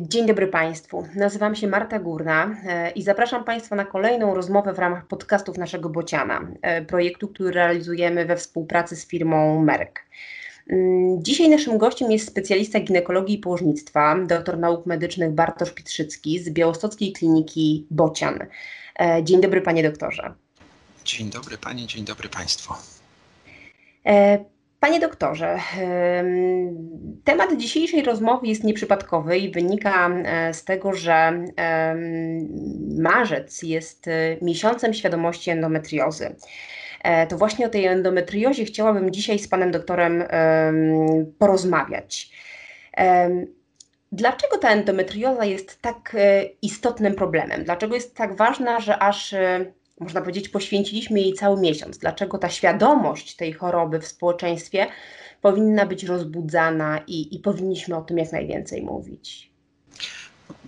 Dzień dobry Państwu. Nazywam się Marta Górna e, i zapraszam Państwa na kolejną rozmowę w ramach podcastów naszego Bociana, e, projektu, który realizujemy we współpracy z firmą Merck. Mm, dzisiaj naszym gościem jest specjalista ginekologii i położnictwa, doktor nauk medycznych Bartosz Pietrzycki z Białostockiej Kliniki Bocian. E, dzień dobry Panie doktorze. Dzień dobry Panie, dzień dobry Państwu. Panie doktorze, temat dzisiejszej rozmowy jest nieprzypadkowy i wynika e, z tego, że marzec jest e, miesiącem świadomości endometriozy. E, to właśnie o tej endometriozie chciałabym dzisiaj z panem doktorem porozmawiać. Dlaczego ta endometrioza jest tak istotnym problemem? Dlaczego jest tak ważna, że aż można powiedzieć, poświęciliśmy jej cały miesiąc. Dlaczego ta świadomość tej choroby w społeczeństwie powinna być rozbudzana i, i powinniśmy o tym jak najwięcej mówić?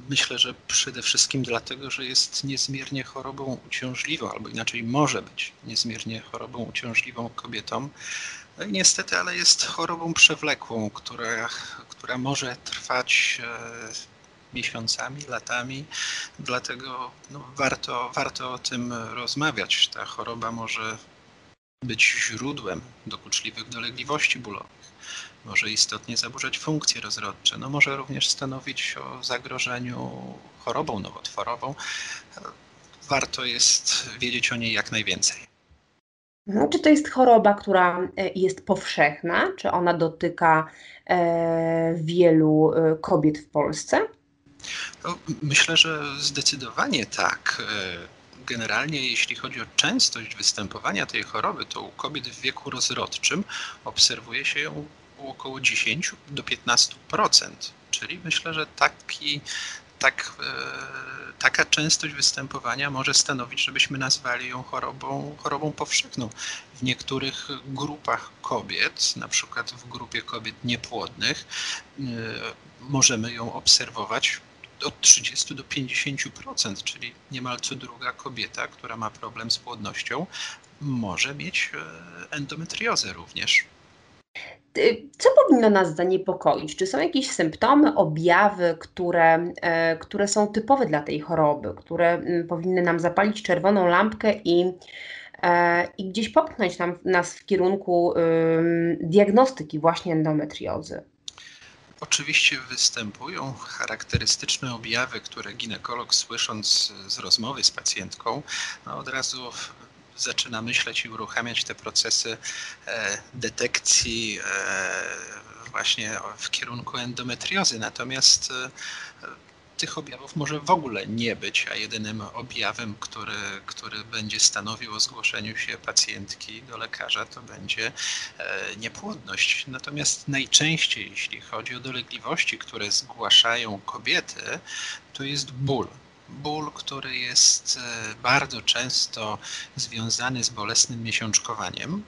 Myślę, że przede wszystkim dlatego, że jest niezmiernie chorobą uciążliwą, albo inaczej może być niezmiernie chorobą uciążliwą kobietom. No niestety, ale jest chorobą przewlekłą, która, która może trwać e, miesiącami, latami, dlatego no, warto, warto o tym rozmawiać. Ta choroba może być źródłem dokuczliwych dolegliwości bólowych, może istotnie zaburzać funkcje rozrodcze, no może również stanowić o zagrożeniu chorobą nowotworową. Warto jest wiedzieć o niej jak najwięcej. No, czy to jest choroba, która e, jest powszechna? Czy ona dotyka e, wielu e, kobiet w Polsce? No, myślę, że zdecydowanie tak. E, generalnie, jeśli chodzi o częstość występowania tej choroby, to u kobiet w wieku rozrodczym obserwuje się ją u około 10 do 15%. Czyli myślę, że taki, tak, e, taka częstość występowania może stanowić, żebyśmy nazwali ją chorobą, chorobą powszechną. W niektórych grupach kobiet, na przykład w grupie kobiet niepłodnych, e, możemy ją obserwować od 30 do 50%, czyli niemal co druga kobieta, która ma problem z płodnością, może mieć e, endometriozę również. Co powinno nas zaniepokoić? Czy są jakieś symptomy, objawy, które, e, które są typowe dla tej choroby, które powinny nam zapalić czerwoną lampkę i, e, i gdzieś popchnąć nam, nas w kierunku diagnostyki właśnie endometriozy? Oczywiście występują charakterystyczne objawy, które ginekolog słysząc z rozmowy z pacjentką no od razu zaczyna myśleć i uruchamiać te procesy e, detekcji e, właśnie w kierunku endometriozy. Natomiast e, tych objawów może w ogóle nie być, a jedynym objawem, który, który będzie stanowił o zgłoszeniu się pacjentki do lekarza, to będzie e, niepłodność. Natomiast najczęściej, jeśli chodzi o dolegliwości, które zgłaszają kobiety, to jest ból ból, który jest e, bardzo często związany z bolesnym miesiączkowaniem,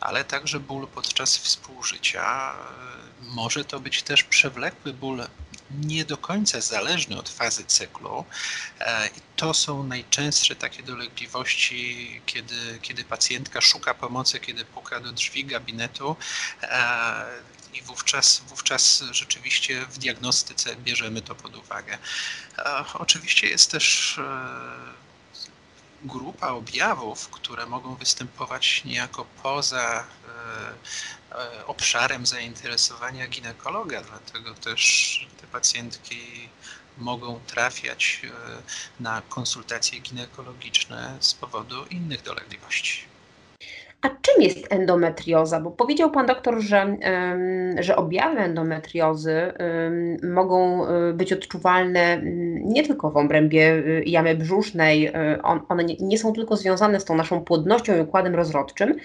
ale także ból podczas współżycia. E, może to być też przewlekły ból nie do końca zależny od fazy cyklu. E, I to są najczęstsze takie dolegliwości, kiedy, kiedy pacjentka szuka pomocy, kiedy puka do drzwi gabinetu e, i wówczas, wówczas rzeczywiście w diagnostyce bierzemy to pod uwagę. E, oczywiście jest też grupa objawów, które mogą występować niejako poza E, obszarem zainteresowania ginekologa, dlatego też te pacjentki mogą trafiać e, na konsultacje ginekologiczne z powodu innych dolegliwości. A czym jest endometrioza? Bo powiedział Pan doktor, że, że objawy endometriozy mogą e, być odczuwalne nie tylko w obrębie jamy brzusznej, one nie są tylko związane z tą naszą płodnością i układem rozrodczym,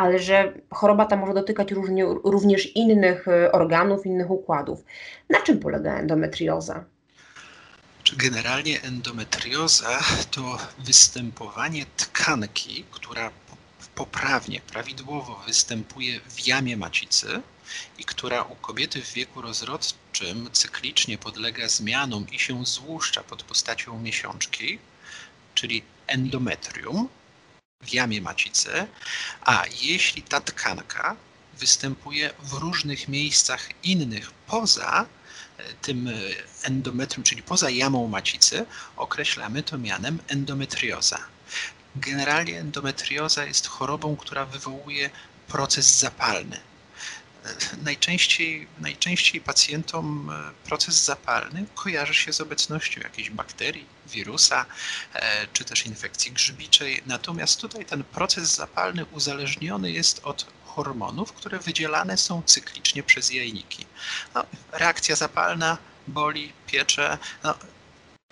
ale że choroba ta może dotykać różnie, również innych e, organów, innych układów. Na czym polega endometrioza? Generalnie endometrioza to występowanie tkanki, która poprawnie, prawidłowo występuje w jamie macicy i która u kobiety w wieku rozrodczym cyklicznie podlega zmianom i się złuszcza pod postacią miesiączki, czyli endometrium, w jamie macicy, a jeśli ta tkanka występuje w różnych miejscach innych poza tym endometrium, czyli poza jamą macicy, określamy to mianem endometrioza. Generalnie endometrioza jest chorobą, która wywołuje proces zapalny. Najczęściej, najczęściej pacjentom e, proces zapalny kojarzy się z obecnością jakiejś bakterii, wirusa e, czy też infekcji grzybiczej. Natomiast tutaj ten proces zapalny uzależniony jest od hormonów, które wydzielane są cyklicznie przez jajniki. No, reakcja zapalna boli, piecze. No,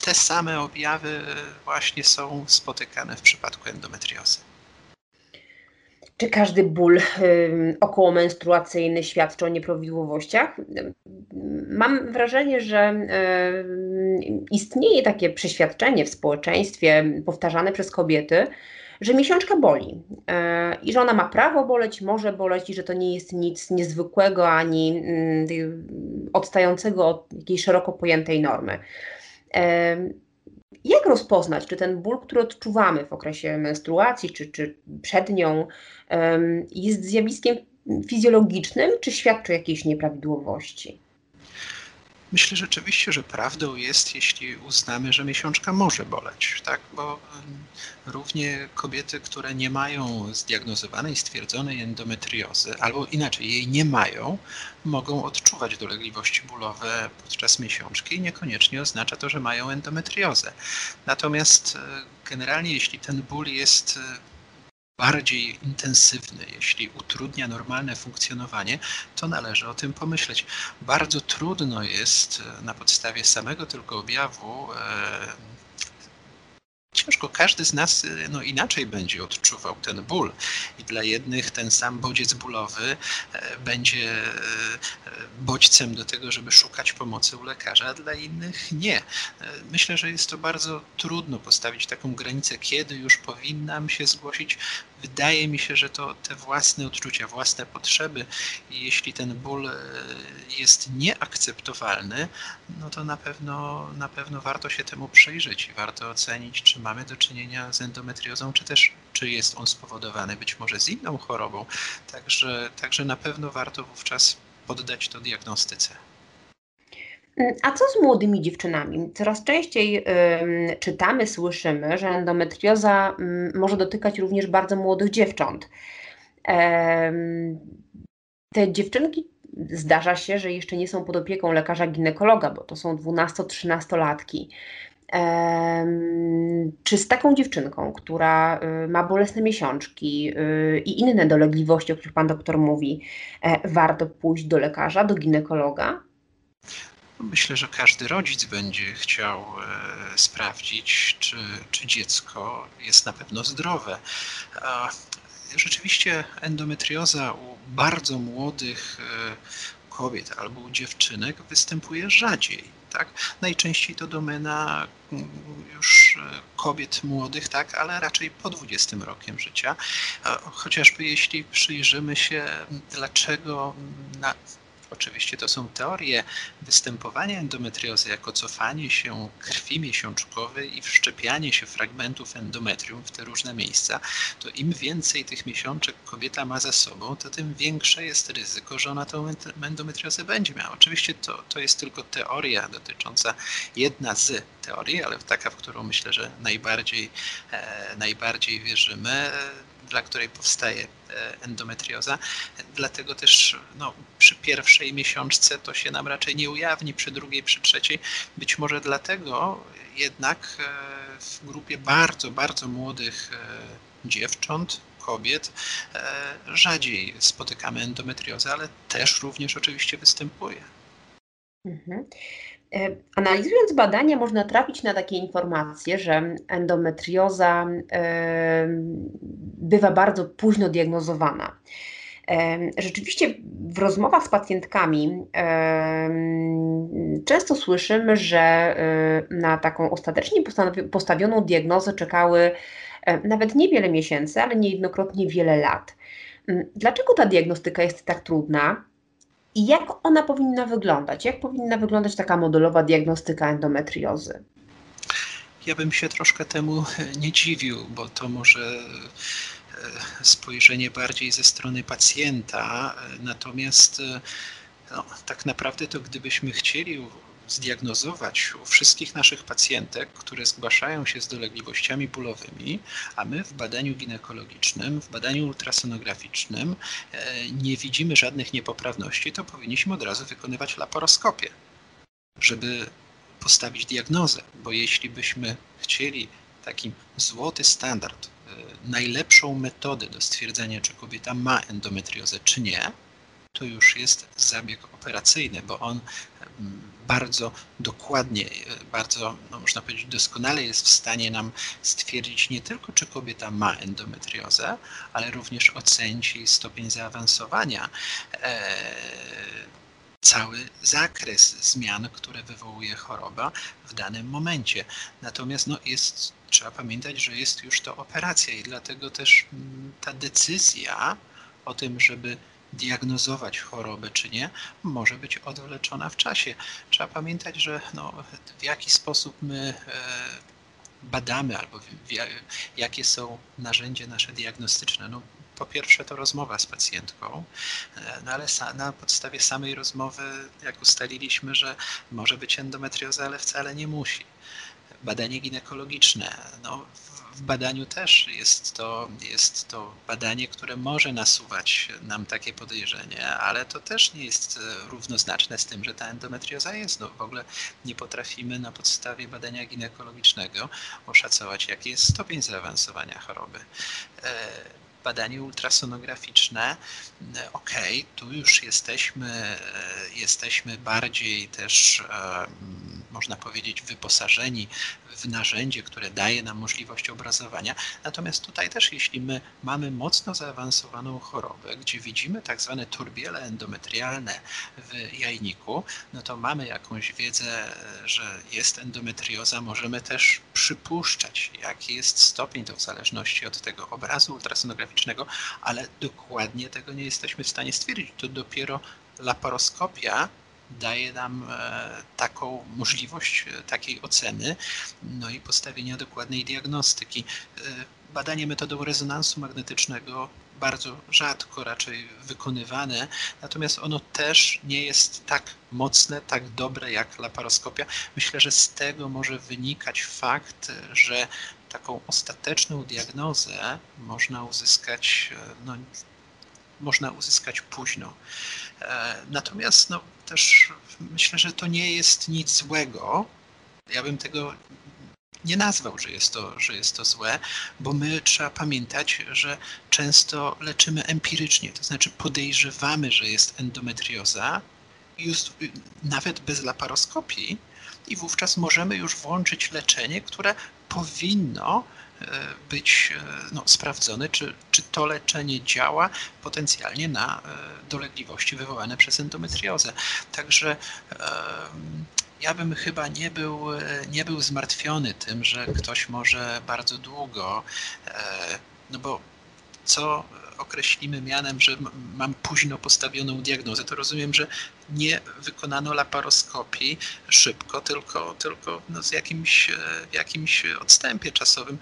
te same objawy właśnie są spotykane w przypadku endometriozy. Czy każdy ból okołomenstruacyjny świadczy o nieprawidłowościach? Mam wrażenie, że istnieje takie przeświadczenie w społeczeństwie powtarzane przez kobiety, że miesiączka boli e, i że ona ma prawo boleć, może boleć i że to nie jest nic niezwykłego ani mm, odstającego od jakiejś szeroko pojętej normy. Jak rozpoznać, czy ten ból, który odczuwamy w okresie menstruacji, czy, czy przed nią, jest zjawiskiem fizjologicznym, czy świadczy o jakiejś nieprawidłowości? Myślę rzeczywiście, że prawdą jest, jeśli uznamy, że miesiączka może boleć, tak? bo równie kobiety, które nie mają zdiagnozowanej, stwierdzonej endometriozy, albo inaczej jej nie mają, mogą odczuwać dolegliwości bólowe podczas miesiączki i niekoniecznie oznacza to, że mają endometriozę. Natomiast e, generalnie, jeśli ten ból jest e, bardziej intensywny, jeśli utrudnia normalne funkcjonowanie, to należy o tym pomyśleć. Bardzo trudno jest e, na podstawie samego tylko objawu e, ciężko każdy z nas y, no, inaczej będzie odczuwał ten ból. I dla jednych ten sam bodziec bólowy e, będzie e, bodźcem do tego, żeby szukać pomocy u lekarza, a dla innych nie. E, myślę, że jest to bardzo trudno postawić taką granicę, kiedy już powinnam się zgłosić. Wydaje mi się, że to te własne odczucia, własne potrzeby jeśli ten ból jest nieakceptowalny, no to na pewno, na pewno warto się temu przyjrzeć i warto ocenić, czy mamy do czynienia z endometriozą, czy też czy jest on spowodowany być może z inną chorobą. Także, także na pewno warto wówczas poddać to diagnostyce. A co z młodymi dziewczynami? Coraz częściej y, czytamy, słyszymy, że endometrioza y, może dotykać również bardzo młodych dziewcząt. Te dziewczynki zdarza się, że jeszcze nie są pod opieką lekarza ginekologa, bo to są 12-13-latki. Czy z taką dziewczynką, która y, ma bolesne miesiączki y, i inne dolegliwości, o których pan doktor mówi, e, warto pójść do lekarza, do ginekologa? Myślę, że każdy rodzic będzie chciał e, sprawdzić, czy, czy dziecko jest na pewno zdrowe. Rzeczywiście endometrioza u bardzo młodych e, kobiet albo u dziewczynek występuje rzadziej tak? Najczęściej to domena mm, już e, kobiet młodych, tak, ale raczej po 20 rokiem życia. Chociażby jeśli przyjrzymy się, dlaczego na Oczywiście to są teorie występowania endometriozy jako cofanie się krwi miesiączkowej i wszczepianie się fragmentów endometrium w te różne miejsca, to im więcej tych miesiączek kobieta ma za sobą, to tym większe jest ryzyko, że ona tą endometriozę będzie miała. Oczywiście to, to jest tylko teoria dotycząca jedna z teorii, ale taka, w którą myślę, że najbardziej, e, najbardziej wierzymy dla której powstaje e, endometrioza. Dlatego też no, przy pierwszej miesiączce to się nam raczej nie ujawni, przy drugiej, przy trzeciej. Być może dlatego jednak e, w grupie bardzo, bardzo młodych e, dziewcząt, kobiet rzadziej spotykamy endometriozę, ale też również oczywiście występuje. Mhm. E, analizując badania, można trafić na takie informacje, że endometrioza e, bywa bardzo późno diagnozowana. E, rzeczywiście w rozmowach z pacjentkami często słyszymy, że na taką ostatecznie postawioną diagnozę czekały nawet niewiele miesięcy, ale niejednokrotnie wiele lat. Dlaczego ta diagnostyka jest tak trudna? I jak ona powinna wyglądać? Jak powinna wyglądać taka modelowa diagnostyka endometriozy? Ja bym się troszkę temu nie dziwił, bo to może spojrzenie bardziej ze strony pacjenta. Natomiast no, tak naprawdę to gdybyśmy chcieli zdiagnozować u wszystkich naszych pacjentek, które zgłaszają się z dolegliwościami bólowymi, a my w badaniu ginekologicznym, w badaniu ultrasonograficznym e, nie widzimy żadnych niepoprawności, to powinniśmy od razu wykonywać laparoskopię, żeby postawić diagnozę, bo jeśli byśmy chcieli taki złoty standard, e, najlepszą metodę do stwierdzenia, czy kobieta ma endometriozę, czy nie, to już jest zabieg operacyjny, bo on bardzo dokładnie, bardzo, no można powiedzieć, doskonale jest w stanie nam stwierdzić nie tylko, czy kobieta ma endometriozę, ale również ocenić jej stopień zaawansowania. E, cały zakres zmian, które wywołuje choroba w danym momencie. Natomiast no, jest, trzeba pamiętać, że jest już to operacja i dlatego też mm, ta decyzja o tym, żeby diagnozować chorobę czy nie, może być odwleczona w czasie. Trzeba pamiętać, że no, w jaki sposób my e, badamy albo jakie są narzędzia nasze diagnostyczne. No, po pierwsze to rozmowa z pacjentką, e, no ale na podstawie samej rozmowy, jak ustaliliśmy, że może być endometrioza, ale wcale nie musi. Badanie ginekologiczne. No, w badaniu też jest to, jest to badanie, które może nasuwać nam takie podejrzenie, ale to też nie jest e, równoznaczne z tym, że ta endometrioza jest. No, w ogóle nie potrafimy na podstawie badania ginekologicznego oszacować, jaki jest stopień zaawansowania choroby. E, badanie ultrasonograficzne, e, ok, tu już jesteśmy, jesteśmy bardziej też, można powiedzieć, wyposażeni w narzędzie, które daje nam możliwość obrazowania. Natomiast tutaj też, jeśli my mamy mocno zaawansowaną chorobę, gdzie widzimy tak zwane turbiele endometrialne w jajniku, no to mamy jakąś wiedzę, że jest endometrioza, możemy też przypuszczać, jaki jest stopień, to w zależności od tego obrazu ultrasonograficznego, ale dokładnie tego nie jesteśmy w stanie stwierdzić. To dopiero laparoskopia daje nam e, taką możliwość e, takiej oceny, no i postawienia dokładnej diagnostyki. E, badanie metodą rezonansu magnetycznego bardzo rzadko raczej wykonywane, natomiast ono też nie jest tak mocne, tak dobre jak laparoskopia. Myślę, że z tego może wynikać fakt, że taką ostateczną diagnozę można uzyskać, no, można uzyskać późno. Natomiast no, też myślę, że to nie jest nic złego. Ja bym tego nie nazwał, że jest, to, że jest to złe, bo my trzeba pamiętać, że często leczymy empirycznie, to znaczy podejrzewamy, że jest endometrioza, już nawet bez laparoskopii, i wówczas możemy już włączyć leczenie, które powinno e, być e, no, sprawdzone, czy, czy to leczenie działa potencjalnie na e, dolegliwości wywołane przez endometriozę. Także ja bym chyba nie był, nie był zmartwiony tym, że ktoś może bardzo długo, no bo co określimy mianem, że mam późno postawioną diagnozę, to rozumiem, że nie wykonano laparoskopii szybko, tylko, tylko no z jakimś, w jakimś odstępie czasowym.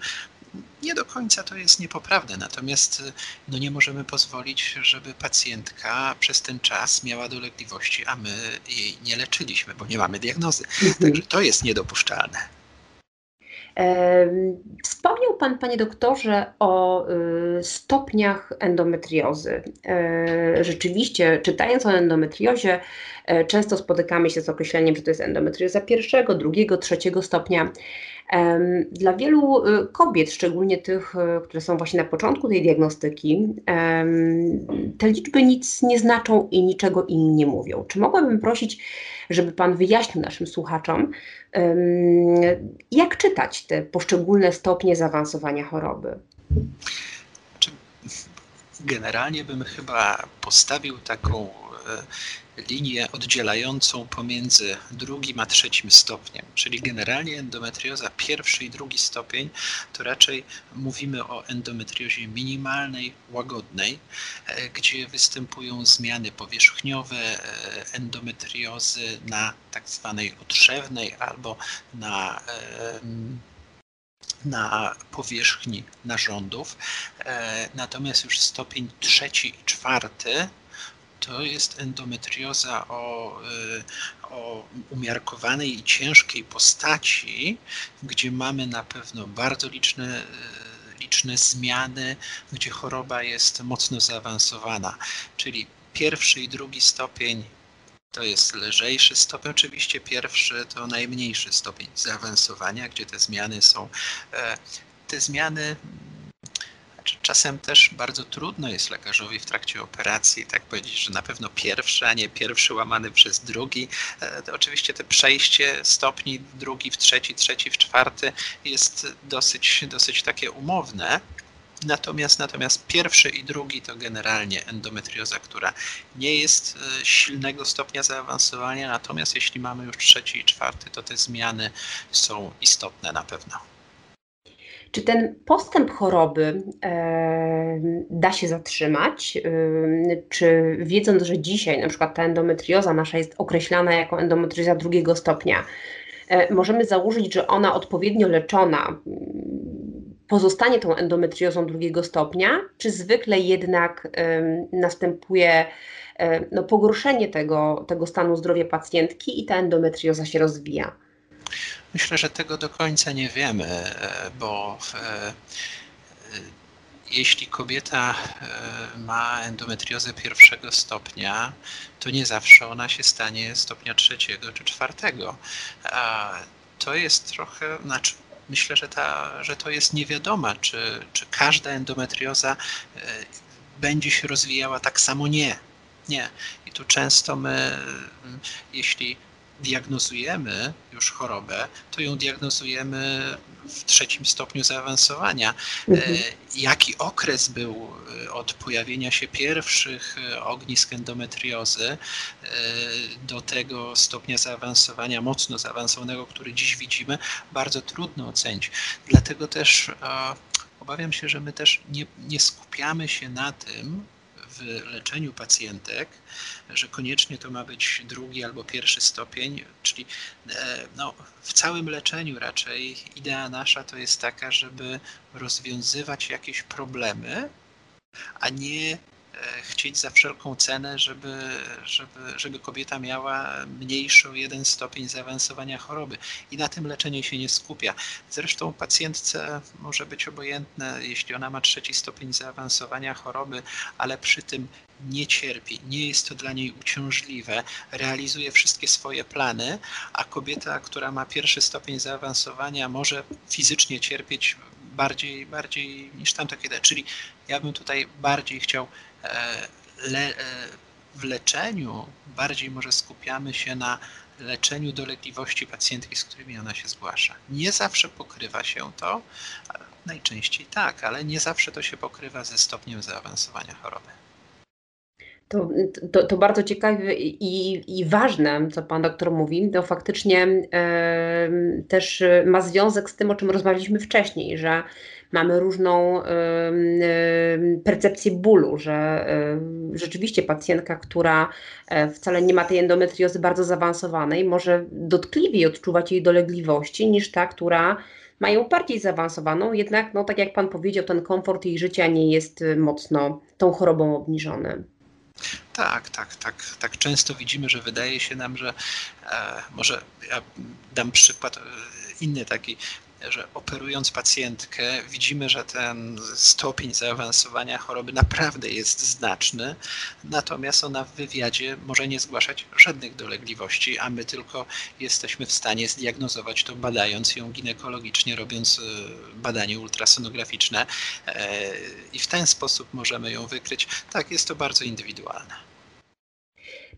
Nie do końca to jest niepoprawne, natomiast no nie możemy pozwolić, żeby pacjentka przez ten czas miała dolegliwości, a my jej nie leczyliśmy, bo nie mamy diagnozy. Mhm. Także to jest niedopuszczalne. Wspomniał Pan, Panie doktorze, o y, stopniach endometriozy. E, rzeczywiście, czytając o endometriozie, e, często spotykamy się z określeniem, że to jest endometrioza pierwszego, drugiego, trzeciego stopnia. Dla wielu y, kobiet, szczególnie tych, y, które są właśnie na początku tej diagnostyki, te liczby nic nie znaczą i niczego im nie mówią. Czy mogłabym prosić, żeby Pan wyjaśnił naszym słuchaczom, jak czytać te poszczególne stopnie zaawansowania choroby? Generalnie bym chyba postawił taką linię oddzielającą pomiędzy drugim a trzecim stopniem, czyli generalnie endometrioza pierwszy i drugi stopień, to raczej mówimy o endometriozie minimalnej, łagodnej, e, gdzie występują zmiany powierzchniowe e, endometriozy na tak zwanej otrzewnej albo na na powierzchni narządów. E, natomiast już stopień trzeci i czwarty to jest endometrioza o, e, o umiarkowanej i ciężkiej postaci, gdzie mamy na pewno bardzo liczne e, liczne zmiany, gdzie choroba jest mocno zaawansowana. Czyli pierwszy i drugi stopień to jest lżejszy stopień. Oczywiście pierwszy to najmniejszy stopień zaawansowania, gdzie te zmiany są. E, te zmiany czasem też bardzo trudno jest lekarzowi w trakcie operacji tak powiedzieć, że na pewno pierwszy, a nie pierwszy łamany przez drugi. E, to oczywiście te przejście stopni drugi w trzeci, trzeci w czwarty jest dosyć, dosyć takie umowne. Natomiast, natomiast pierwszy i drugi to generalnie endometrioza, która nie jest e, silnego stopnia zaawansowania, natomiast jeśli mamy już trzeci i czwarty, to te zmiany są istotne na pewno. Czy ten postęp choroby e, da się zatrzymać? E, czy wiedząc, że dzisiaj na przykład ta endometrioza nasza jest określana jako endometrioza drugiego stopnia, e, możemy założyć, że ona odpowiednio leczona pozostanie tą endometriozą drugiego stopnia, czy zwykle jednak następuje no, pogorszenie tego, tego stanu zdrowia pacjentki i ta endometrioza się rozwija? Myślę, że tego do końca nie wiemy, e, bo e, jeśli kobieta e, ma endometriozę pierwszego stopnia, to nie zawsze ona się stanie stopnia trzeciego czy czwartego. To jest trochę, znaczy myślę, że, ta, że to jest niewiadoma, czy, czy każda endometrioza e, będzie się rozwijała tak samo. Nie. Nie. I tu często my, jeśli diagnozujemy już chorobę, to ją diagnozujemy w trzecim stopniu zaawansowania. Mhm. E, jaki okres był e, od pojawienia się pierwszych e, ognisk endometriozy do tego stopnia zaawansowania, mocno zaawansowanego, który dziś widzimy, bardzo trudno ocenić. Dlatego też obawiam się, że my też nie, nie skupiamy się na tym, w leczeniu pacjentek, że koniecznie to ma być drugi albo pierwszy stopień, czyli e, no, w całym leczeniu raczej idea nasza to jest taka, żeby rozwiązywać jakieś problemy, a nie chcieć za wszelką cenę, żeby, żeby, żeby kobieta miała mniejszy jeden stopień zaawansowania choroby. I na tym leczenie się nie skupia. Zresztą pacjentce może być obojętne, jeśli ona ma trzeci stopień zaawansowania choroby, ale przy tym nie cierpi, nie jest to dla niej uciążliwe, realizuje wszystkie swoje plany, a kobieta, która ma pierwszy stopień zaawansowania, może fizycznie cierpieć bardziej, bardziej niż tamta kiedy. Czyli ja bym tutaj bardziej chciał E, le, e, w leczeniu bardziej może skupiamy się na leczeniu dolegliwości pacjentki, z którymi ona się zgłasza. Nie zawsze pokrywa się to, najczęściej tak, ale nie zawsze to się pokrywa ze stopniem zaawansowania choroby. To, to, to, bardzo ciekawe i, i ważne, co Pan doktor mówi, to faktycznie e, też ma związek z tym, o czym rozmawialiśmy wcześniej, że mamy różną percepcję bólu, że rzeczywiście pacjentka, która e, wcale nie ma tej endometriozy bardzo zaawansowanej, może dotkliwiej odczuwać jej dolegliwości niż ta, która ma ją bardziej zaawansowaną, jednak, no, tak jak Pan powiedział, ten komfort jej życia nie jest y, mocno tą chorobą obniżony. Tak, tak, tak. Tak często widzimy, że wydaje się nam, że e, może ja dam przykład e, inny taki, że operując pacjentkę widzimy, że ten stopień zaawansowania choroby naprawdę jest znaczny, natomiast ona w wywiadzie może nie zgłaszać żadnych dolegliwości, a my tylko jesteśmy w stanie zdiagnozować to badając ją ginekologicznie, robiąc e, badanie ultrasonograficzne e, i w ten sposób możemy ją wykryć. Tak, jest to bardzo indywidualne.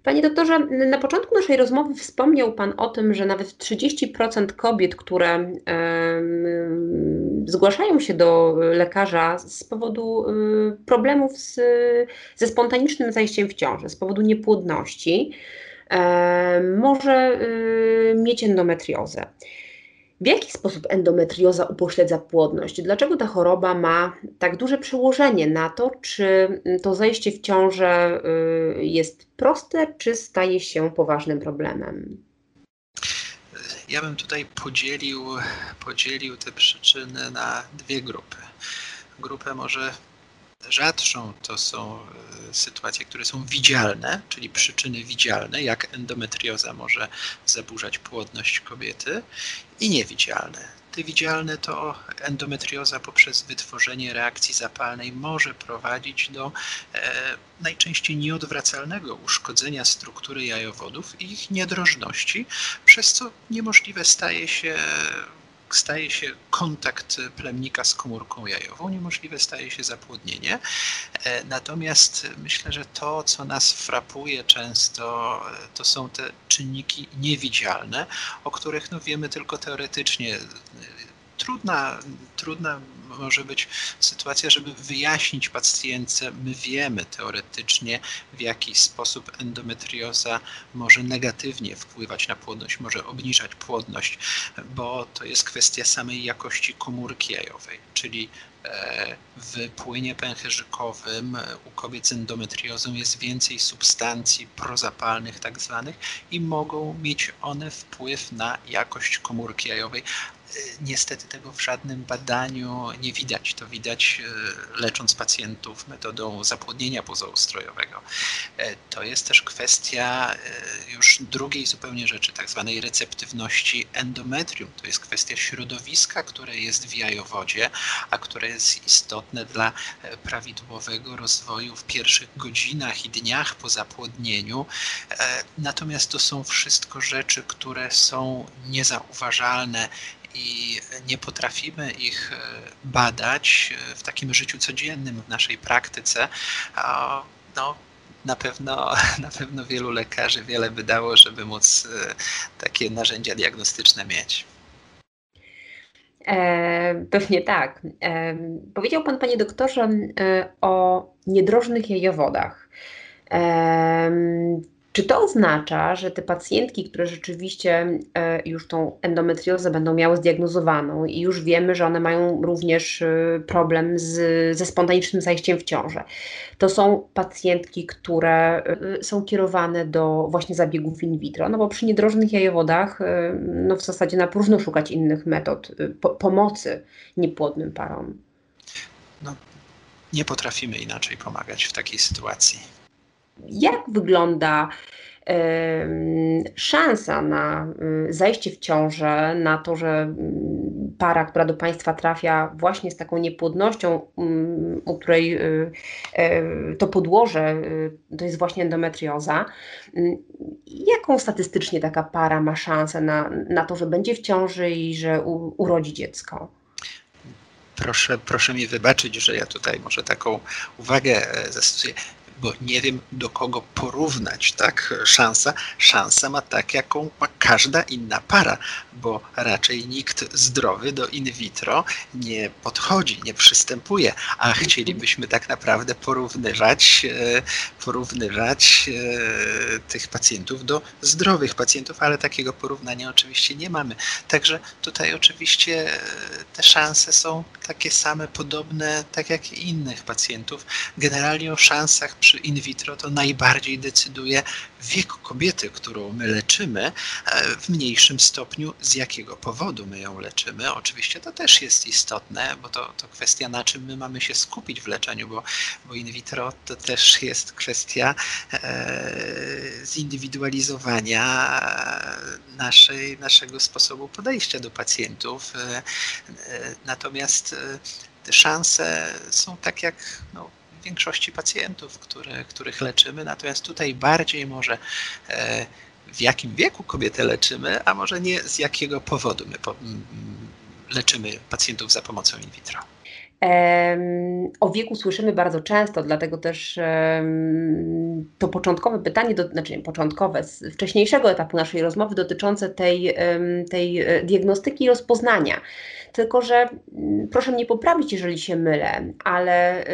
Panie doktorze, na początku naszej rozmowy wspomniał Pan o tym, że nawet 30% kobiet, które zgłaszają się do lekarza z powodu e, problemów z, ze spontanicznym zajściem w ciąży, z powodu niepłodności, e, może mieć endometriozę. W jaki sposób endometrioza upośledza płodność? Dlaczego ta choroba ma tak duże przełożenie na to, czy to zajście w ciążę y, jest proste, czy staje się poważnym problemem? Ja bym tutaj podzielił, podzielił te przyczyny na dwie grupy. Grupę może rzadszą to są e, sytuacje, które są widzialne, czyli przyczyny widzialne, jak endometrioza może zaburzać płodność kobiety, i niewidzialne, te widzialne to endometrioza poprzez wytworzenie reakcji zapalnej może prowadzić do e, najczęściej nieodwracalnego uszkodzenia struktury jajowodów i ich niedrożności, przez co niemożliwe staje się staje się kontakt plemnika z komórką jajową, niemożliwe staje się zapłodnienie. E, natomiast myślę, że to, co nas frapuje często, e, to są te czynniki niewidzialne, o których no wiemy tylko teoretycznie. Trudna, trudna może być sytuacja, żeby wyjaśnić pacjentce, my wiemy teoretycznie, w jaki sposób endometrioza może negatywnie wpływać na płodność, może obniżać płodność, bo to jest kwestia samej jakości komórki jajowej, czyli e, w płynie pęcherzykowym u kobiet z endometriozą jest więcej substancji prozapalnych tak zwanych i mogą mieć one wpływ na jakość komórki jajowej, Niestety tego w żadnym badaniu nie widać. To widać e, lecząc pacjentów metodą zapłodnienia pozaustrojowego. E, to jest też kwestia e, już drugiej zupełnie rzeczy, tak zwanej receptywności endometrium. To jest kwestia środowiska, które jest w jajowodzie, a które jest istotne dla prawidłowego rozwoju w pierwszych godzinach i dniach po zapłodnieniu. Natomiast to są wszystko rzeczy, które są niezauważalne i nie potrafimy ich e, badać e, w takim życiu codziennym, w naszej praktyce, no, na pewno, na pewno wielu lekarzy wiele by dało, żeby móc e, takie narzędzia diagnostyczne mieć. Pewnie tak. Powiedział Pan, Panie doktorze, o niedrożnych jajowodach. Czy to oznacza, że te pacjentki, które rzeczywiście e, już tą endometriozę będą miały zdiagnozowaną i już wiemy, że one mają również e, problem z, ze spontanicznym zajściem w ciążę, to są pacjentki, które e, są kierowane do właśnie zabiegów in vitro, no bo przy niedrożnych jajowodach no w zasadzie na próżno szukać innych metod po, pomocy niepłodnym parom. No, nie potrafimy inaczej pomagać w takiej sytuacji jak wygląda szansa na zajście w ciążę, na to, że para, która do Państwa trafia właśnie z taką niepłodnością, u której y, y, to podłoże to jest właśnie endometrioza, jaką statystycznie taka para ma szansę na, na to, że będzie w ciąży i że u, urodzi dziecko? Proszę, proszę mi wybaczyć, że ja tutaj może taką uwagę e, zastosuję bo nie wiem do kogo porównać, tak? Szansa, szansa ma tak, jaką ma każda inna para, bo raczej nikt zdrowy do in vitro nie podchodzi, nie przystępuje, a chcielibyśmy tak naprawdę porównywać, e, porównywać e, tych pacjentów do zdrowych pacjentów, ale takiego porównania oczywiście nie mamy. Także tutaj oczywiście e, te szanse są takie same, podobne, tak jak i innych pacjentów. Generalnie o szansach przy in vitro to najbardziej decyduje wiek kobiety, którą my leczymy, e, w mniejszym stopniu z jakiego powodu my ją leczymy. Oczywiście to też jest istotne, bo to, to kwestia na czym my mamy się skupić w leczeniu, bo, bo in vitro to też jest kwestia e, zindywidualizowania naszej, naszego sposobu podejścia do pacjentów. E, e, natomiast e, te szanse są tak jak no, większości pacjentów, które, których leczymy, natomiast tutaj bardziej może e, w jakim wieku kobietę leczymy, a może nie z jakiego powodu my leczymy pacjentów za pomocą in vitro. O wieku słyszymy bardzo często, dlatego też to początkowe pytanie, do, znaczy początkowe, z wcześniejszego etapu naszej rozmowy dotyczące tej, tej e, diagnostyki i rozpoznania. Tylko, że mm, proszę mnie poprawić, jeżeli się mylę, ale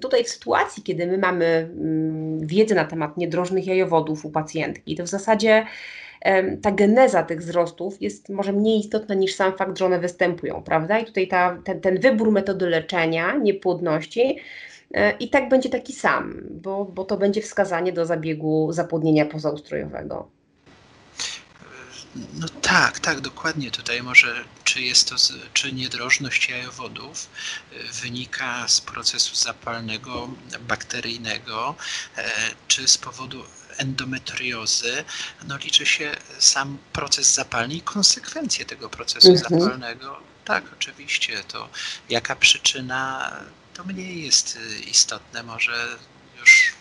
tutaj w sytuacji, kiedy my mamy mm, wiedzę na temat niedrożnych jajowodów u pacjentki, to w zasadzie ta geneza tych wzrostów jest może mniej istotna niż sam fakt, że one występują, prawda? I tutaj ta, ten, ten wybór metody leczenia niepłodności e, i tak będzie taki sam, bo, bo to będzie wskazanie do zabiegu zapłodnienia pozaustrojowego. No tak, tak, dokładnie. Tutaj może, czy jest to, czy niedrożność jajowodów e, wynika z procesu zapalnego, bakteryjnego, e, czy z powodu endometriozy, no liczy się sam proces zapalny i konsekwencje tego procesu mhm. zapalnego. Tak, oczywiście, to jaka przyczyna, to mniej jest e, istotne. Może już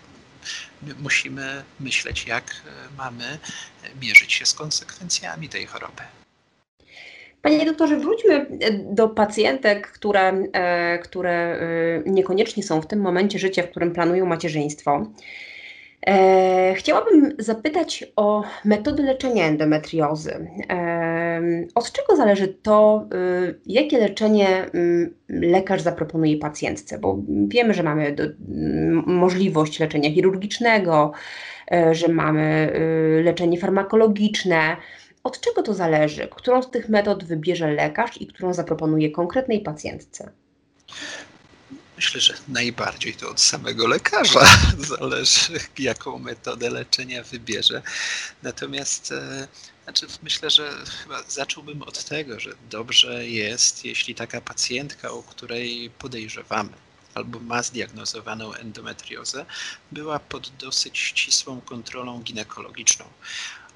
musimy myśleć, jak e, mamy mierzyć się z konsekwencjami tej choroby. Panie doktorze, wróćmy do pacjentek, które, e, które niekoniecznie są w tym momencie życia, w którym planują macierzyństwo. E, chciałabym zapytać o metody leczenia endometriozy. E, od czego zależy to, y, jakie leczenie y, lekarz zaproponuje pacjentce? Bo wiemy, że mamy do, możliwość leczenia chirurgicznego, e, że mamy y, leczenie farmakologiczne. Od czego to zależy? Którą z tych metod wybierze lekarz i którą zaproponuje konkretnej pacjentce? Myślę, że najbardziej to od samego lekarza zależy, jaką metodę leczenia wybierze. Natomiast e, znaczy myślę, że chyba zacząłbym od tego, że dobrze jest, jeśli taka pacjentka, u której podejrzewamy, albo ma zdiagnozowaną endometriozę, była pod dosyć ścisłą kontrolą ginekologiczną.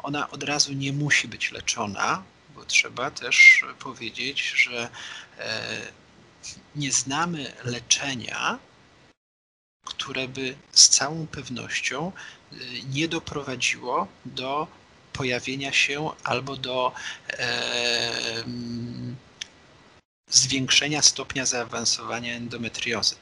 Ona od razu nie musi być leczona, bo trzeba też powiedzieć, że e, nie znamy leczenia, które by z całą pewnością y, nie doprowadziło do pojawienia się albo do e, zwiększenia stopnia zaawansowania endometriozy.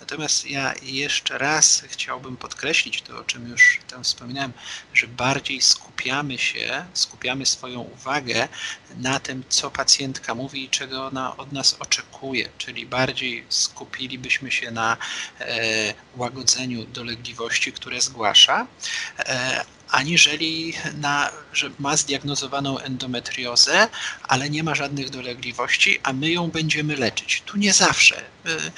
Natomiast ja jeszcze raz chciałbym podkreślić to, o czym już tam wspominałem, że bardziej skupiamy się, skupiamy swoją uwagę na tym, co pacjentka mówi i czego ona od nas oczekuje, czyli bardziej skupilibyśmy się na e, łagodzeniu dolegliwości, które zgłasza, e, aniżeli na, że ma zdiagnozowaną endometriozę, ale nie ma żadnych dolegliwości, a my ją będziemy leczyć. Tu nie zawsze. Y,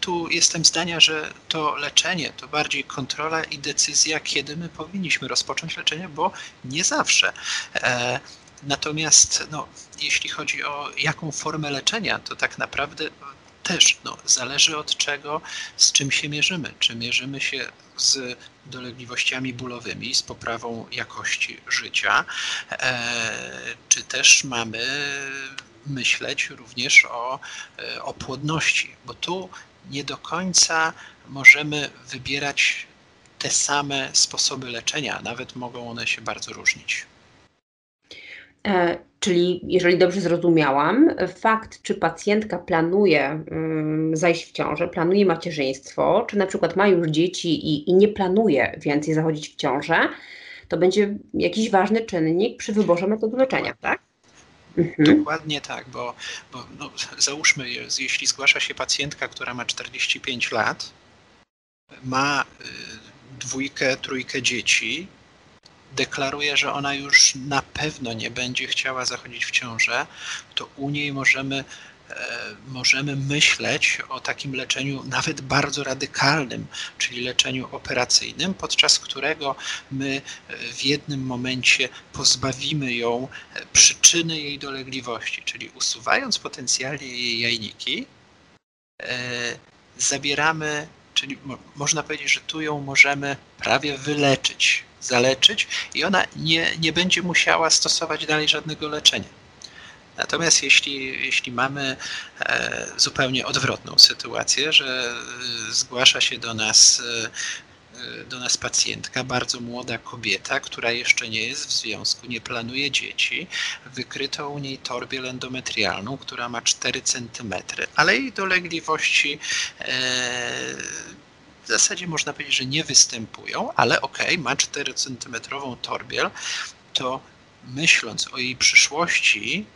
tu jestem zdania, że to leczenie to bardziej kontrola i decyzja, kiedy my powinniśmy rozpocząć leczenie, bo nie zawsze. E, natomiast no, jeśli chodzi o jaką formę leczenia, to tak naprawdę też no, zależy od czego, z czym się mierzymy. Czy mierzymy się z dolegliwościami bólowymi, z poprawą jakości życia, e, czy też mamy myśleć również o, e, o płodności, bo tu nie do końca możemy wybierać te same sposoby leczenia, nawet mogą one się bardzo różnić. E, czyli, jeżeli dobrze zrozumiałam, fakt, czy pacjentka planuje um, zajść w ciążę, planuje macierzyństwo, czy na przykład ma już dzieci i, i nie planuje więcej zachodzić w ciążę, to będzie jakiś ważny czynnik przy wyborze metody leczenia, tak? Mhm. Dokładnie tak, bo, bo no, załóżmy, jeśli zgłasza się pacjentka, która ma 45 lat, ma y, dwójkę, trójkę dzieci, deklaruje, że ona już na pewno nie będzie chciała zachodzić w ciążę, to u niej możemy, e, możemy myśleć o takim leczeniu nawet bardzo radykalnym, czyli leczeniu operacyjnym, podczas którego my e, w jednym momencie pozbawimy ją e, przyczyny jej dolegliwości, czyli usuwając potencjalnie jej jajniki, zabieramy, czyli można powiedzieć, że tu ją możemy prawie wyleczyć zaleczyć i ona nie, nie będzie musiała stosować dalej żadnego leczenia. Natomiast jeśli, jeśli mamy e, zupełnie odwrotną sytuację, że e, zgłasza się do nas e, do nas pacjentka, bardzo młoda kobieta, która jeszcze nie jest w związku, nie planuje dzieci. Wykryto u niej torbiel endometrialną, która ma 4 cm, ale jej dolegliwości w zasadzie można powiedzieć, że nie występują, ale okej, okay, ma 4 cm torbiel, to myśląc o jej przyszłości,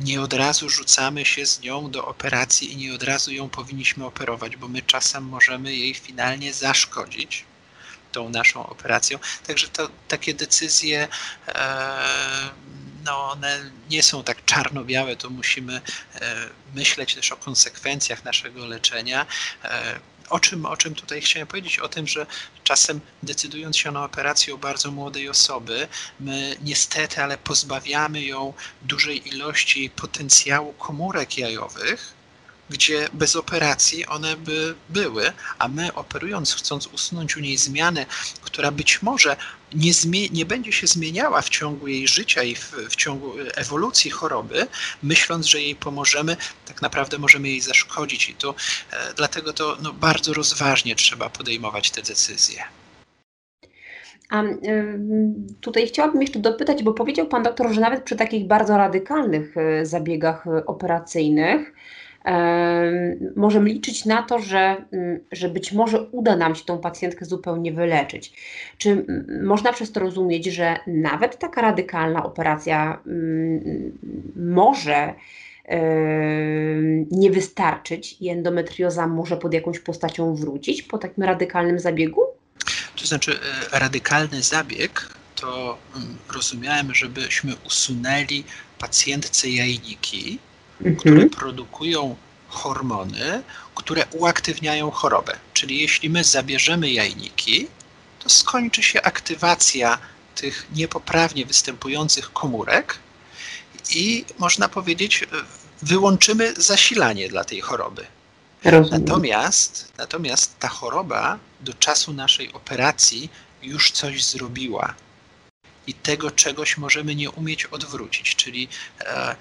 nie od razu rzucamy się z nią do operacji i nie od razu ją powinniśmy operować, bo my czasem możemy jej finalnie zaszkodzić tą naszą operacją. Także to takie decyzje e, no one nie są tak czarno-białe, to musimy e, myśleć też o konsekwencjach naszego leczenia. O czym, o czym tutaj chciałem powiedzieć? O tym, że czasem decydując się na operację u bardzo młodej osoby, my niestety, ale pozbawiamy ją dużej ilości potencjału komórek jajowych, gdzie bez operacji one by były, a my operując, chcąc usunąć u niej zmianę, która być może nie, nie będzie się zmieniała w ciągu jej życia i w, w, ciągu ewolucji choroby, myśląc, że jej pomożemy, tak naprawdę możemy jej zaszkodzić. I to e, dlatego to no, bardzo rozważnie trzeba podejmować te decyzje. A tutaj chciałabym jeszcze dopytać, bo powiedział Pan doktor, że nawet przy takich bardzo radykalnych y, zabiegach y, operacyjnych, możemy liczyć na to, że, mm, że być może uda nam się tą pacjentkę zupełnie wyleczyć. Czy można przez to rozumieć, że nawet taka radykalna operacja mm, może nie wystarczyć i endometrioza może pod jakąś postacią wrócić po takim radykalnym zabiegu? To znaczy, e, radykalny zabieg to mm, rozumiałem, żebyśmy usunęli pacjentce jajniki, mhm. które produkują hormony, które uaktywniają chorobę. Czyli jeśli my zabierzemy jajniki, to skończy się aktywacja tych niepoprawnie występujących komórek i można powiedzieć, wyłączymy zasilanie dla tej choroby. Natomiast, natomiast ta choroba do czasu naszej operacji już coś zrobiła. I tego czegoś możemy nie umieć odwrócić, czyli e,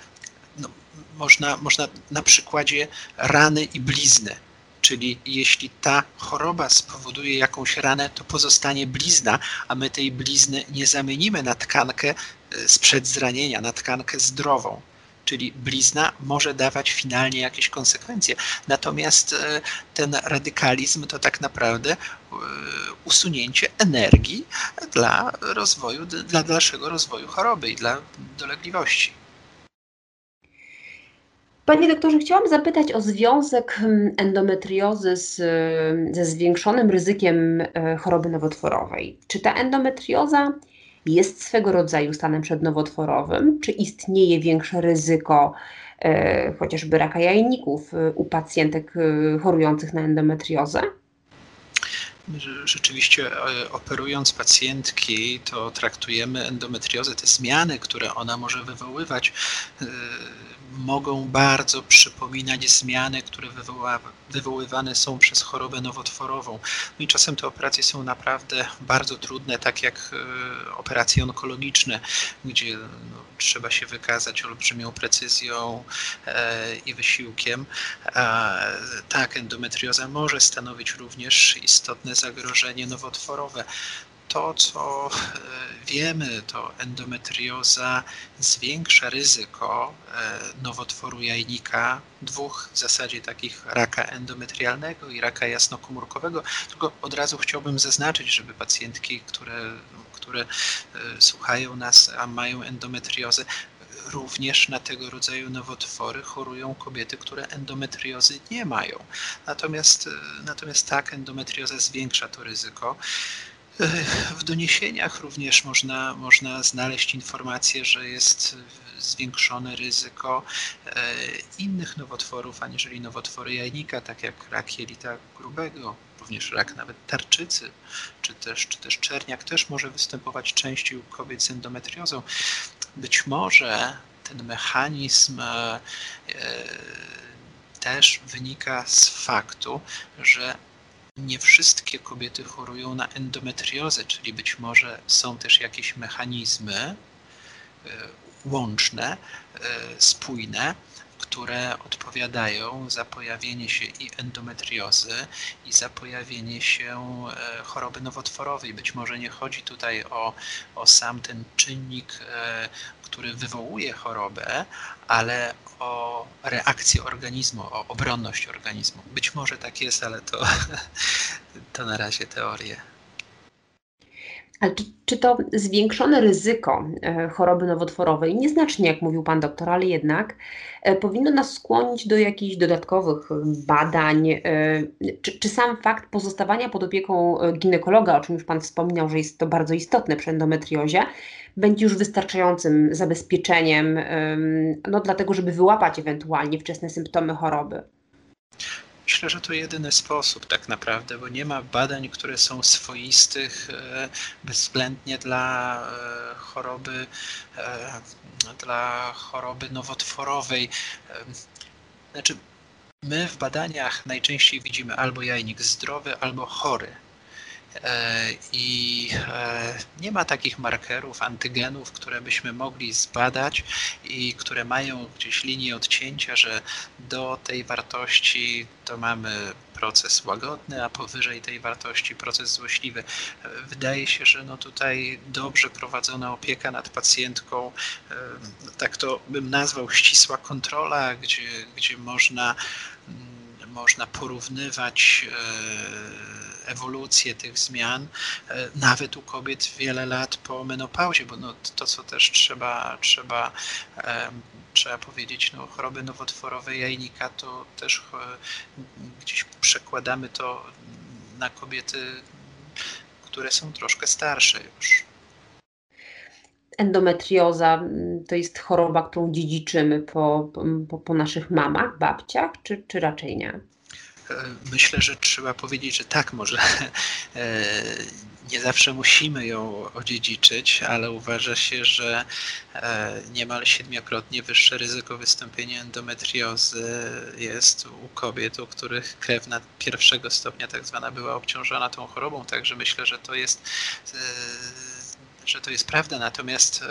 można, można na przykładzie rany i blizny. Czyli jeśli ta choroba spowoduje jakąś ranę, to pozostanie blizna, a my tej blizny nie zamienimy na tkankę e, sprzed zranienia, na tkankę zdrową. Czyli blizna może dawać finalnie jakieś konsekwencje. Natomiast e, ten radykalizm to tak naprawdę e, usunięcie energii dla rozwoju, dla dalszego rozwoju choroby i dla dolegliwości. Panie doktorze, chciałam zapytać o związek hmm, endometriozy z, ze zwiększonym ryzykiem e, choroby nowotworowej. Czy ta endometrioza jest swego rodzaju stanem przednowotworowym? Czy istnieje większe ryzyko e, chociażby raka jajników e, u pacjentek e, chorujących na endometriozę? Rzeczywiście operując pacjentki, to traktujemy endometriozę, te zmiany, które ona może wywoływać, mogą bardzo przypominać zmiany, które wywoływane są przez chorobę nowotworową. No i czasem te operacje są naprawdę bardzo trudne, tak jak e, operacje onkologiczne, gdzie no, trzeba się wykazać olbrzymią precyzją e, i wysiłkiem. tak, endometrioza może stanowić również istotne zagrożenie nowotworowe to, co e, wiemy, to endometrioza zwiększa ryzyko e, nowotworu jajnika, dwóch w zasadzie takich raka endometrialnego i raka jasnokomórkowego. Tylko od razu chciałbym zaznaczyć, żeby pacjentki, które, które e, słuchają nas, a mają endometriozę, również na tego rodzaju nowotwory chorują kobiety, które endometriozy nie mają. Natomiast, natomiast tak, endometrioza zwiększa to ryzyko. W doniesieniach również można, można znaleźć informację, że jest zwiększone ryzyko e, innych nowotworów, aniżeli nowotwory jajnika, tak jak rak jelita grubego, również rak nawet tarczycy, czy też, czy też czerniak też może występować częściej u kobiet z endometriozą. Być może ten mechanizm e, e, też wynika z faktu, że nie wszystkie kobiety chorują na endometriozę, czyli być może są też jakieś mechanizmy e, łączne, e, spójne, które odpowiadają za pojawienie się i endometriozy, i za pojawienie się e, choroby nowotworowej. Być może nie chodzi tutaj o, o sam ten czynnik, który wywołuje chorobę, ale o reakcję organizmu, o obronność organizmu. Być może tak jest, ale to, to na razie teorie. Ale czy, czy, to zwiększone ryzyko e, choroby nowotworowej, nieznacznie jak mówił Pan doktor, ale jednak e, powinno nas skłonić do jakichś dodatkowych badań? E, czy, czy, sam fakt pozostawania pod opieką ginekologa, o czym już Pan wspominał, że jest to bardzo istotne przy endometriozie, będzie już wystarczającym zabezpieczeniem, no, dlatego żeby wyłapać ewentualnie wczesne symptomy choroby? Myślę, że to jedyny sposób tak naprawdę, bo nie ma badań, które są swoistych e, bezwzględnie dla e, choroby, e, dla choroby nowotworowej. Znaczy, my w badaniach najczęściej widzimy albo jajnik zdrowy, albo chory. E, i e, nie ma takich markerów, antygenów, które byśmy mogli zbadać i które mają gdzieś linię odcięcia, że do tej wartości to mamy proces łagodny, a powyżej tej wartości proces złośliwy. E, wydaje się, że no tutaj dobrze prowadzona opieka nad pacjentką, tak to bym nazwał ścisła kontrola, gdzie, gdzie można, mm, można porównywać ewolucję tych zmian, e, nawet u kobiet wiele lat po menopauzie, bo no to, co też trzeba, trzeba, trzeba powiedzieć, no choroby nowotworowe jajnika, to też e, gdzieś przekładamy to na kobiety, które są troszkę starsze już. Endometrioza mm, to jest choroba, którą dziedziczymy po, po, po naszych mamach, babciach, czy, czy raczej nie? myślę, że trzeba powiedzieć, że tak, może e, nie zawsze musimy ją odziedziczyć, ale uważa się, że e, niemal siedmiokrotnie wyższe ryzyko wystąpienia endometriozy jest u kobiet, u których krewna pierwszego stopnia tak zwana była obciążona tą chorobą, także myślę, że to jest e, że to jest prawda, natomiast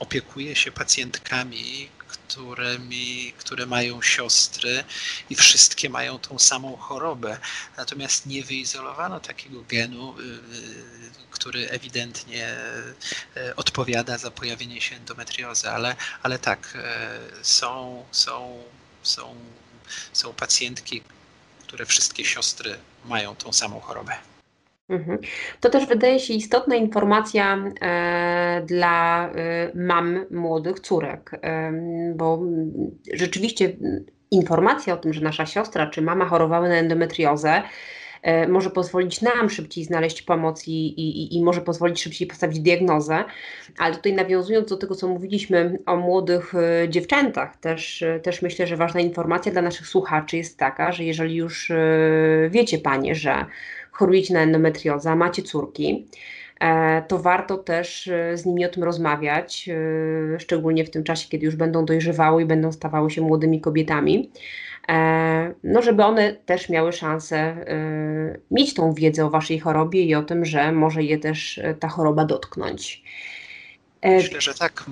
opiekuję się pacjentkami, którymi, które mają siostry i wszystkie mają tą samą chorobę. Natomiast nie wyizolowano takiego genu, y, y, który ewidentnie y, odpowiada za pojawienie się endometriozy, ale, ale tak, są, są, są, są pacjentki, które wszystkie siostry mają tą samą chorobę. Mhm. To też wydaje się istotna informacja e, dla e, mam młodych córek, e, bo rzeczywiście informacja o tym, że nasza siostra czy mama chorowały na endometriozę, może pozwolić nam szybciej znaleźć pomoc i, i, i może pozwolić szybciej postawić diagnozę. Ale tutaj nawiązując do tego, co mówiliśmy o młodych dziewczętach, też, też myślę, że ważna informacja dla naszych słuchaczy jest taka, że jeżeli już wiecie Panie, że chorujecie na endometriozę, macie córki, e, to warto też e, z nimi o tym rozmawiać, e, szczególnie w tym czasie, kiedy już będą dojrzewały i będą stawały się młodymi kobietami. No, żeby one też miały szansę mieć tą wiedzę o waszej chorobie i o tym, że może je też ta choroba dotknąć. Myślę, że tak.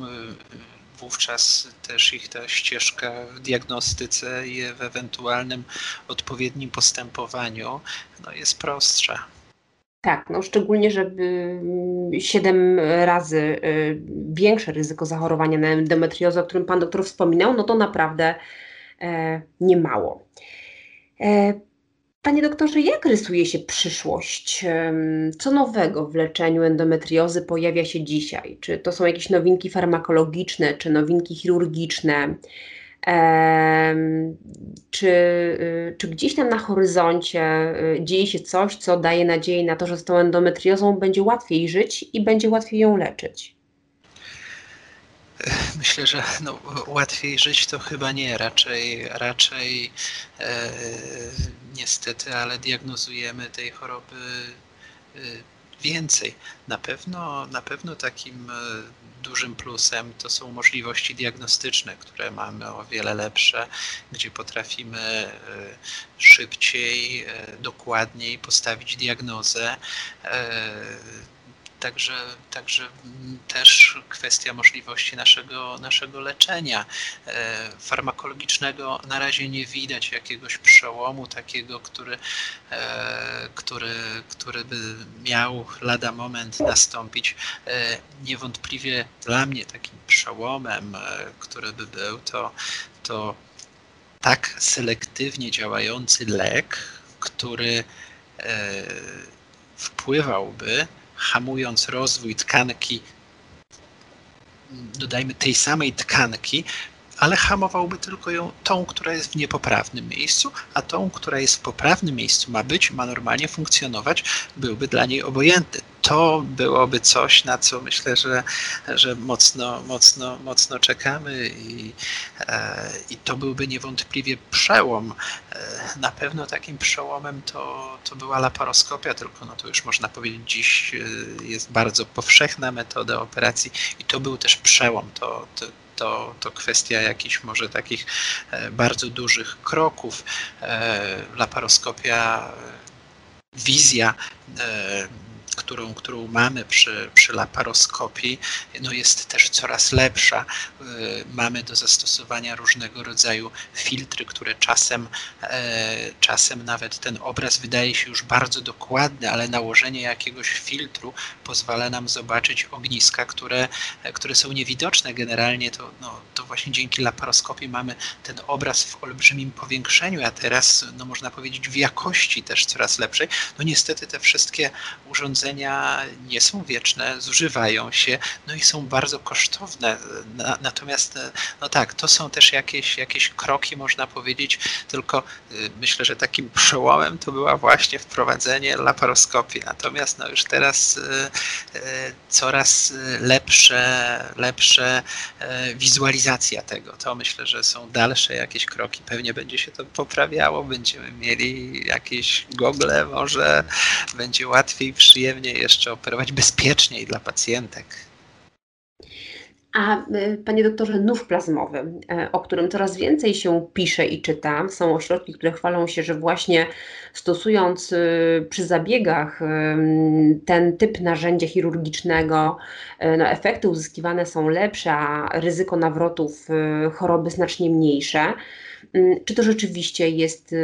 Wówczas też ich ta ścieżka w diagnostyce i w ewentualnym odpowiednim postępowaniu no, jest prostsza. Tak, no szczególnie, że 7 razy y, większe ryzyko zachorowania na endometriozę, o którym Pan doktor wspominał, no to naprawdę e, nie mało. E, Panie doktorze, jak rysuje się przyszłość? Co nowego w leczeniu endometriozy pojawia się dzisiaj? Czy to są jakieś nowinki farmakologiczne, czy nowinki chirurgiczne? Czy, y, czy gdzieś tam na horyzoncie y, dzieje się coś, co daje nadzieję na to, że z tą endometriozą będzie łatwiej żyć i będzie łatwiej ją leczyć? Myślę, że no, łatwiej żyć to chyba nie, raczej, raczej e, niestety, ale diagnozujemy tej choroby e, więcej. Na pewno, na pewno takim e, dużym plusem to są możliwości diagnostyczne, które mamy o wiele lepsze, gdzie potrafimy e, szybciej, dokładniej postawić diagnozę Także, także też kwestia możliwości naszego, naszego leczenia e, farmakologicznego na razie nie widać jakiegoś przełomu takiego, który, e, który, który by miał lada moment nastąpić. E, niewątpliwie dla mnie takim przełomem, który by był, to, to tak selektywnie działający lek, który wpływałby hamując rozwój tkanki, dodajmy tej samej tkanki, ale hamowałby tylko ją tą, która jest w niepoprawnym miejscu, a tą, która jest w poprawnym miejscu, ma być, ma normalnie funkcjonować, byłby dla niej obojętny. To byłoby coś, na co myślę, że, że mocno, mocno, mocno czekamy i, e, i to byłby niewątpliwie przełom. E, na pewno takim przełomem to, to była laparoskopia, tylko no to już można powiedzieć dziś e, jest bardzo powszechna metoda operacji i to był też przełom. To, to, to, to kwestia jakichś może takich e, bardzo dużych kroków. E, laparoskopia, wizja którą, którą mamy przy, przy laparoskopii, no jest też coraz lepsza. Y, mamy do zastosowania różnego rodzaju filtry, które czasem, e, czasem nawet ten obraz wydaje się już bardzo dokładny, ale nałożenie jakiegoś filtru pozwala nam zobaczyć ogniska, które, które są niewidoczne. Generalnie to, no, to właśnie dzięki laparoskopii mamy ten obraz w olbrzymim powiększeniu, a teraz no, można powiedzieć w jakości też coraz lepszej. No niestety te wszystkie urządzenia urządzenia nie są wieczne, zużywają się, no i są bardzo kosztowne. Natomiast, no tak, to są też jakieś, jakieś kroki, można powiedzieć, tylko y, myślę, że takim przełomem to była właśnie wprowadzenie laparoskopii. Natomiast no już teraz y, coraz lepsze, lepsze wizualizacja tego. To myślę, że są dalsze jakieś kroki. Pewnie będzie się to poprawiało, będziemy mieli jakieś gogle, może będzie łatwiej, przyjemniej pewnie jeszcze operować bezpieczniej dla pacjentek. A y, panie doktorze, nów plazmowy, y, o którym coraz więcej się pisze i czyta, są ośrodki, które chwalą się, że właśnie stosując y, przy zabiegach ten typ narzędzia chirurgicznego, no efekty uzyskiwane są lepsze, a ryzyko nawrotów choroby znacznie mniejsze. Mm, czy to rzeczywiście jest,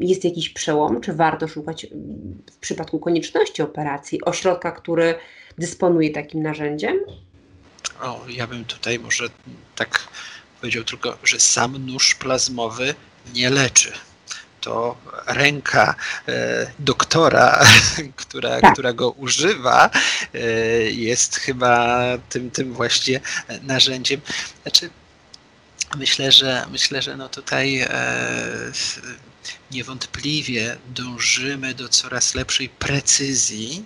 jest jakiś przełom? Czy warto szukać w przypadku konieczności operacji ośrodka, który dysponuje takim narzędziem? O, ja bym tutaj może tak powiedział tylko, że sam nóż plazmowy nie leczy to ręka e, doktora, która, tak. która go używa, e, jest chyba tym, tym właśnie narzędziem. Znaczy, Myślę, że myślę, że no tutaj e, niewątpliwie dążymy do coraz lepszej precyzji,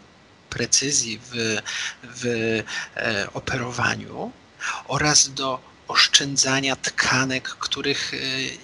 precyzji w, w e, operowaniu oraz do oszczędzania tkanek, których e,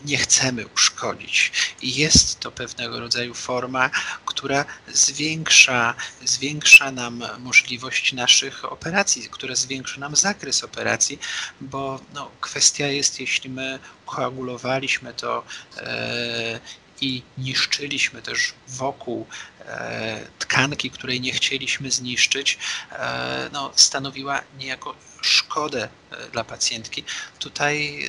nie chcemy uszkodzić. I jest to pewnego rodzaju forma, która zwiększa, zwiększa nam możliwość naszych operacji, która zwiększa nam zakres operacji, bo no, kwestia jest, jeśli my koagulowaliśmy to e, i niszczyliśmy też wokół e, tkanki, której nie chcieliśmy zniszczyć, e, no, stanowiła niejako szkodę e, dla pacjentki. Tutaj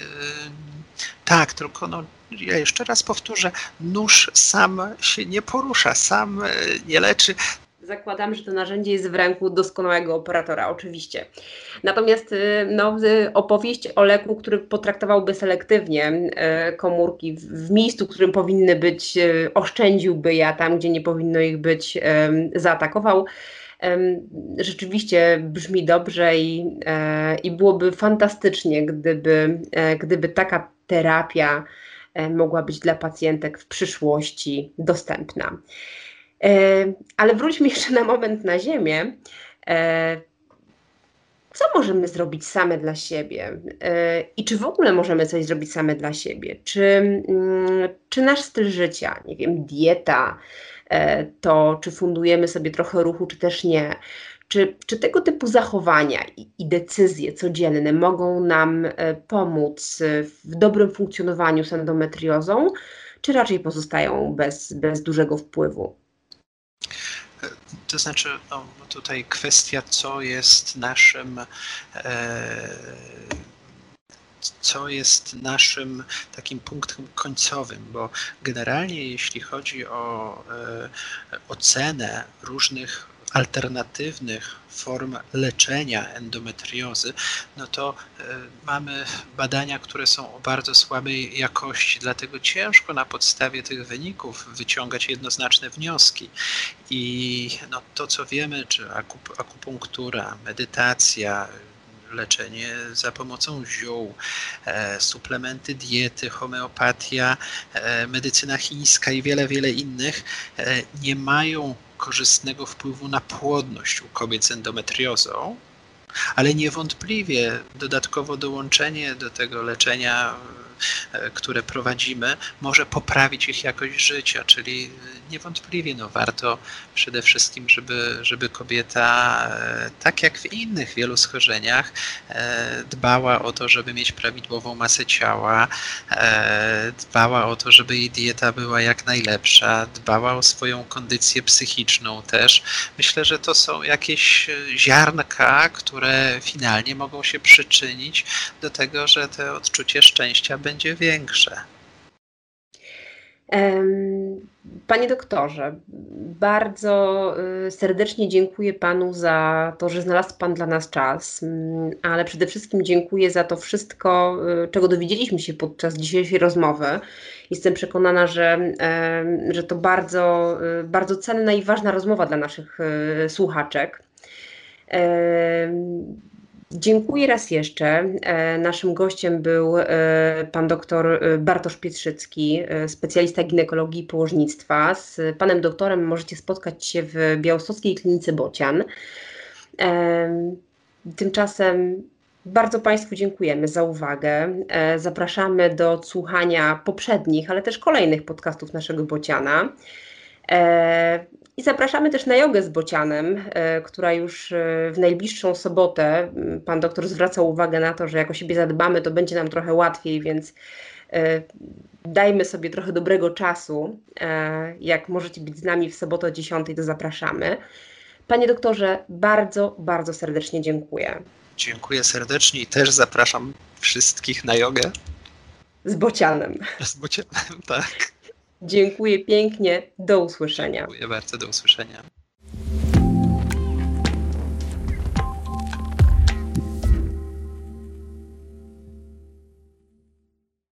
tak, tylko no, ja jeszcze raz powtórzę, nóż sam się nie porusza, sam nie leczy. Zakładam, że to narzędzie jest w ręku doskonałego operatora, oczywiście. Natomiast y, no, opowieść o leku, który potraktowałby selektywnie y, komórki w miejscu, w którym powinny być, y, oszczędziłby je, a tam, gdzie nie powinno ich być, zaatakował. Rzeczywiście brzmi dobrze i, e, i byłoby fantastycznie, gdyby, e, gdyby taka terapia e, mogła być dla pacjentek w przyszłości dostępna. E, ale wróćmy jeszcze na moment na Ziemię. E, co możemy zrobić same dla siebie? E, I czy w ogóle możemy coś zrobić same dla siebie? Czy, mm, czy nasz styl życia, nie wiem, dieta, to czy fundujemy sobie trochę ruchu, czy też nie? Czy, czy tego typu zachowania i, i decyzje codzienne mogą nam pomóc w dobrym funkcjonowaniu z endometriozą, czy raczej pozostają bez, bez dużego wpływu? To znaczy, no, tutaj kwestia, co jest naszym. E, co jest naszym takim punktem końcowym, bo generalnie jeśli chodzi o e, ocenę różnych alternatywnych form leczenia endometriozy, no to e, mamy badania, które są o bardzo słabej jakości, dlatego ciężko na podstawie tych wyników wyciągać jednoznaczne wnioski. I no, to, co wiemy, czy akupunktura, medytacja, leczenie za pomocą ziół, e, suplementy diety, homeopatia, e, medycyna chińska i wiele, wiele innych nie mają korzystnego wpływu na płodność u kobiet z endometriozą, ale niewątpliwie dodatkowo dołączenie do tego leczenia które prowadzimy, może poprawić ich jakość życia, czyli niewątpliwie no, warto przede wszystkim, żeby, żeby kobieta, e, tak jak w innych wielu schorzeniach, e, dbała o to, żeby mieć prawidłową masę ciała, dbała o to, żeby jej dieta była jak najlepsza, dbała o swoją kondycję psychiczną też. Myślę, że to są jakieś ziarnka, które finalnie mogą się przyczynić do tego, że to odczucie szczęścia będzie większe. Panie doktorze, bardzo y, serdecznie dziękuję Panu za to, że znalazł Pan dla nas czas, ale przede wszystkim dziękuję za to wszystko, y, czego dowiedzieliśmy się podczas dzisiejszej rozmowy. Jestem przekonana, że, że to bardzo, y, bardzo cenna i ważna rozmowa dla naszych słuchaczek. Dziękuję raz jeszcze. E, naszym gościem był e, pan doktor e, Bartosz Pietrzycki, specjalista ginekologii i położnictwa. Z panem doktorem możecie spotkać się w Białostockiej Klinice Bocian. Tymczasem bardzo Państwu dziękujemy za uwagę. Zapraszamy do słuchania poprzednich, ale też kolejnych podcastów naszego Bociana. I zapraszamy też na jogę z bocianem, e, która już e, w najbliższą sobotę, pan doktor zwracał uwagę na to, że jak o siebie zadbamy, to będzie nam trochę łatwiej, więc e, dajmy sobie trochę dobrego czasu. Jak możecie być z nami w sobotę o 10, to zapraszamy. Panie doktorze, bardzo, bardzo serdecznie dziękuję. Dziękuję serdecznie i też zapraszam wszystkich na jogę. Z bocianem. Z bocianem, tak. Dziękuję pięknie. Do usłyszenia. Dziękuję bardzo. Do usłyszenia.